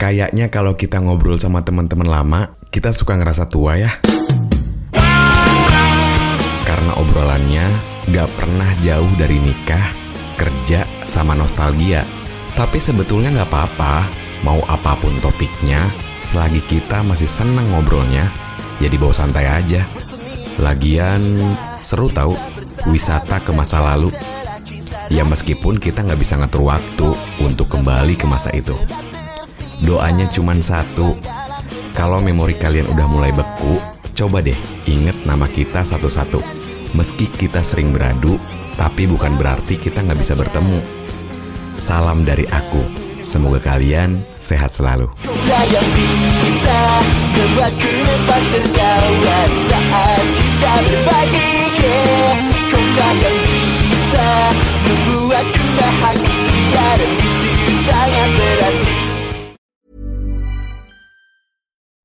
Kayaknya kalau kita ngobrol sama teman-teman lama, kita suka ngerasa tua ya. Karena obrolannya gak pernah jauh dari nikah, kerja, sama nostalgia. Tapi sebetulnya gak apa-apa, mau apa pun topiknya, selagi kita masih seneng ngobrolnya, jadi bawa santai aja. Lagian seru tahu wisata ke masa lalu. Ya meskipun kita nggak bisa ngatur waktu untuk kembali ke masa itu. Doanya cuman satu. Kalau memori kalian udah mulai beku, coba deh inget nama kita satu-satu. Meski kita sering beradu, tapi bukan berarti kita nggak bisa bertemu. Salam dari aku. Semoga kalian sehat selalu.